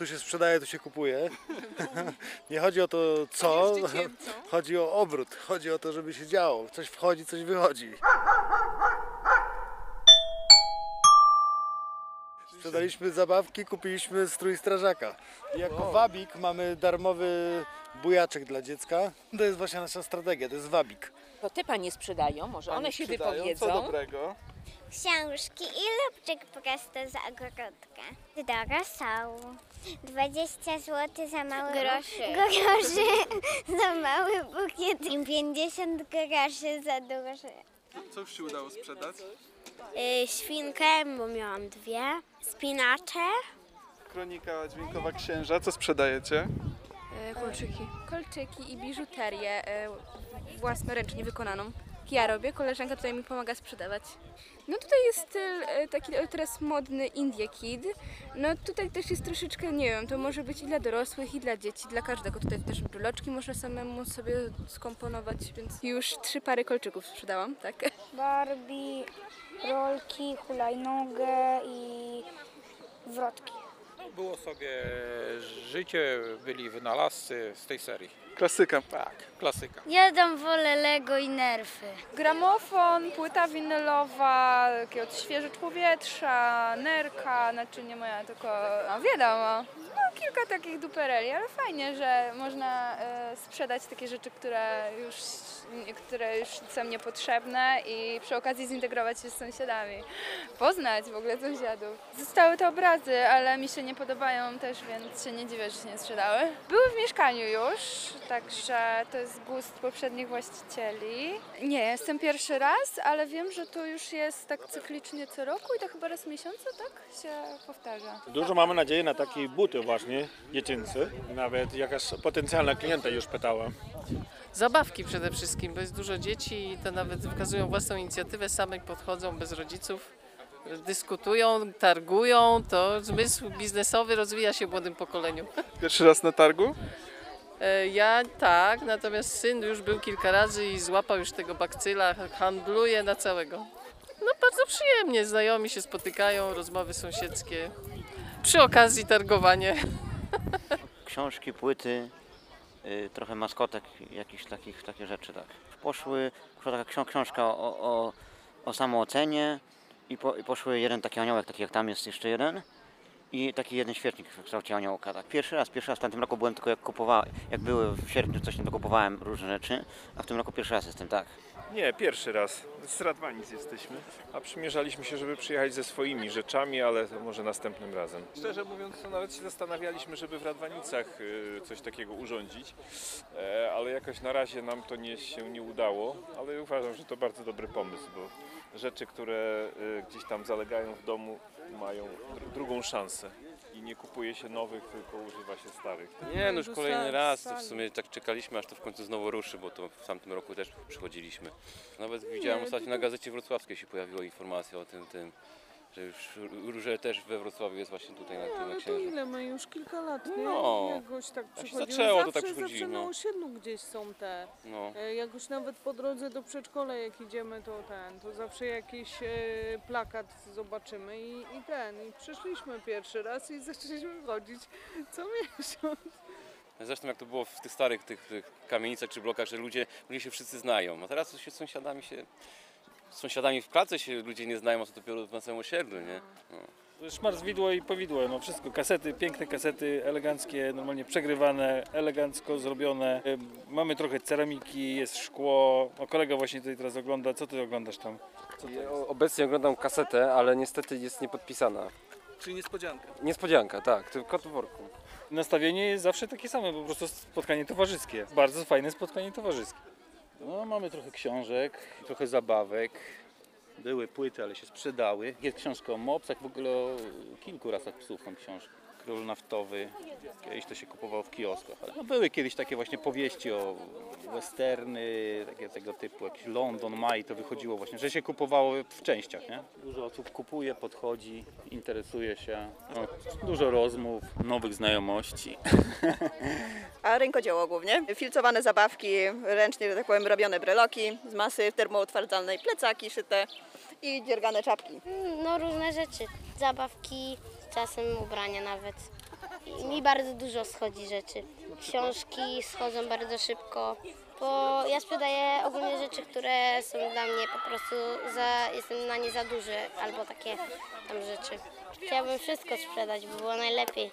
tu się sprzedaje, tu się kupuje. Nie chodzi o to co, chodzi o obrót, chodzi o to, żeby się działo. Coś wchodzi, coś wychodzi. Sprzedaliśmy zabawki, kupiliśmy strój strażaka. I jako wabik mamy darmowy bujaczek dla dziecka. To jest właśnie nasza strategia, to jest wabik. To te panie sprzedają, może one się Sprzedają. wypowiedzą. Co dobrego? Książki i lubczyk prosto z ogródka. Drogo są. 20 zł za mały groszy. groszy za mały bukiet i 50 groszy za duży. Co już się udało sprzedać? Y, świnkę, bo miałam dwie. Spinacze. Kronika dźwiękowa księża. Co sprzedajecie? Kolczyki. Kolczyki i biżuterię e, własnoręcznie wykonaną. Ja robię, koleżanka tutaj mi pomaga sprzedawać. No tutaj jest styl e, taki teraz modny India Kid. No tutaj też jest troszeczkę, nie wiem, to może być i dla dorosłych, i dla dzieci, dla każdego. Tutaj też bryloczki można samemu sobie skomponować, więc już trzy pary kolczyków sprzedałam, tak. Barbie, rolki, hulajnogę i wrotki. Było sobie życie, byli wynalazcy z tej serii. Klasyka. Tak, klasyka. Ja tam wolę Lego i nerfy. Gramofon, płyta winylowa, takie odświeżacz powietrza, nerka, znaczy nie moja, tylko, no wiadomo, no kilka takich dupereli, ale fajnie, że można e, sprzedać takie rzeczy, które już, które już są niepotrzebne i przy okazji zintegrować się z sąsiadami, poznać w ogóle sąsiadów. Zostały te obrazy, ale mi się nie podobają też, więc się nie dziwię, że się nie sprzedały. Były w mieszkaniu już, także to jest gust poprzednich właścicieli. Nie, jestem pierwszy raz, ale wiem, że to już jest tak cyklicznie co roku i to chyba raz w miesiącu, tak się powtarza. Dużo mamy nadzieję na takie buty właśnie dziecięce. Nawet jakaś potencjalna klienta już pytała. Zabawki przede wszystkim, bo jest dużo dzieci i to nawet wykazują własną inicjatywę, same podchodzą bez rodziców, dyskutują, targują, to zmysł biznesowy rozwija się w młodym pokoleniu. Pierwszy raz na targu? E, Ja tak, natomiast syn już był kilka razy i złapał już tego bakcyla, handluje na całego. No bardzo przyjemnie, znajomi się spotykają, rozmowy sąsiedzkie, przy okazji targowanie. książki, płyty, y, trochę maskotek, jakichś takich takie rzeczy, tak. Poszły, poszła taka ksią- książka o, o, o samoocenie i, po, i poszły jeden taki aniołek, taki jak tam jest jeszcze jeden i taki jeden świecznik w kształcie aniołka, tak. Pierwszy raz, pierwszy raz w tamtym roku byłem tylko jak kupowałem, jak były w sierpniu coś to kupowałem różne rzeczy, a w tym roku pierwszy raz jestem, tak. Nie, pierwszy raz. Z Radwanic jesteśmy. A przymierzaliśmy się, żeby przyjechać ze swoimi rzeczami, ale to może następnym razem. Szczerze mówiąc, to nawet się zastanawialiśmy, żeby w Radwanicach y, coś takiego urządzić, e, ale jakoś na razie nam to nie, się nie udało, ale uważam, że to bardzo dobry pomysł, bo rzeczy, które y, gdzieś tam zalegają w domu, mają dr- drugą szansę. I nie kupuje się nowych, tylko używa się starych. Nie, no już kolejny raz. To w sumie tak czekaliśmy, aż to w końcu znowu ruszy, bo to w tamtym roku też przychodziliśmy. Nawet widziałem ostatnio na gazecie wrocławskiej się pojawiła informacja o tym, tym że już że też we Wrocławiu jest właśnie tutaj na tym na No to ile my już kilka lat, nie? No. Jakoś tak przychodzimy. zaczęło, to tak przychodzili, Zawsze na no. osiedlu gdzieś są te. No. E, Jakoś nawet po drodze do przedszkola jak idziemy, to ten, to zawsze jakiś e, plakat zobaczymy i, i ten. I przyszliśmy pierwszy raz i zaczęliśmy chodzić co miesiąc. Zresztą jak to było w tych starych tych, tych kamienicach czy blokach, że ludzie, ludzie się wszyscy znają. A teraz się z sąsiadami się... Z sąsiadami w pracy się ludzie nie znają, a co dopiero na całym osiedlu, nie? No. Szmar widło i powidło, no wszystko. Kasety, piękne kasety, eleganckie, normalnie przegrywane, elegancko zrobione. Y, Mamy trochę ceramiki, jest szkło. O, kolega właśnie tutaj teraz ogląda. Co ty oglądasz tam? Co to jest? Obecnie oglądam kasetę, ale niestety jest niepodpisana. Czyli niespodzianka. Niespodzianka, tak, tylko w worku. Nastawienie jest zawsze takie same, po prostu spotkanie towarzyskie. Bardzo fajne spotkanie towarzyskie. No, mamy trochę książek, trochę zabawek. Były płyty, ale się sprzedały. Jest książka o mopsach, w ogóle o kilku rasach psów mam książkę. Król naftowy. Kiedyś to się kupowało w kioskach. Ale no, były kiedyś takie właśnie powieści o westerny, takie tego typu, jakiś London, Maj, to wychodziło właśnie, że się kupowało w częściach, nie? Dużo osób kupuje, podchodzi, interesuje się. No, dużo rozmów, nowych znajomości. A rękodzieło głównie. Filcowane zabawki, ręcznie, że tak powiem, robione breloki z masy termoutwardzalnej, plecaki szyte i dziergane czapki. No różne rzeczy. Zabawki, czasem ubrania nawet. mi bardzo dużo schodzi rzeczy. Książki schodzą bardzo szybko, bo ja sprzedaję ogólnie rzeczy, które są dla mnie po prostu za, jestem na nie za duży albo takie tam rzeczy. Chciałabym wszystko sprzedać, by było najlepiej.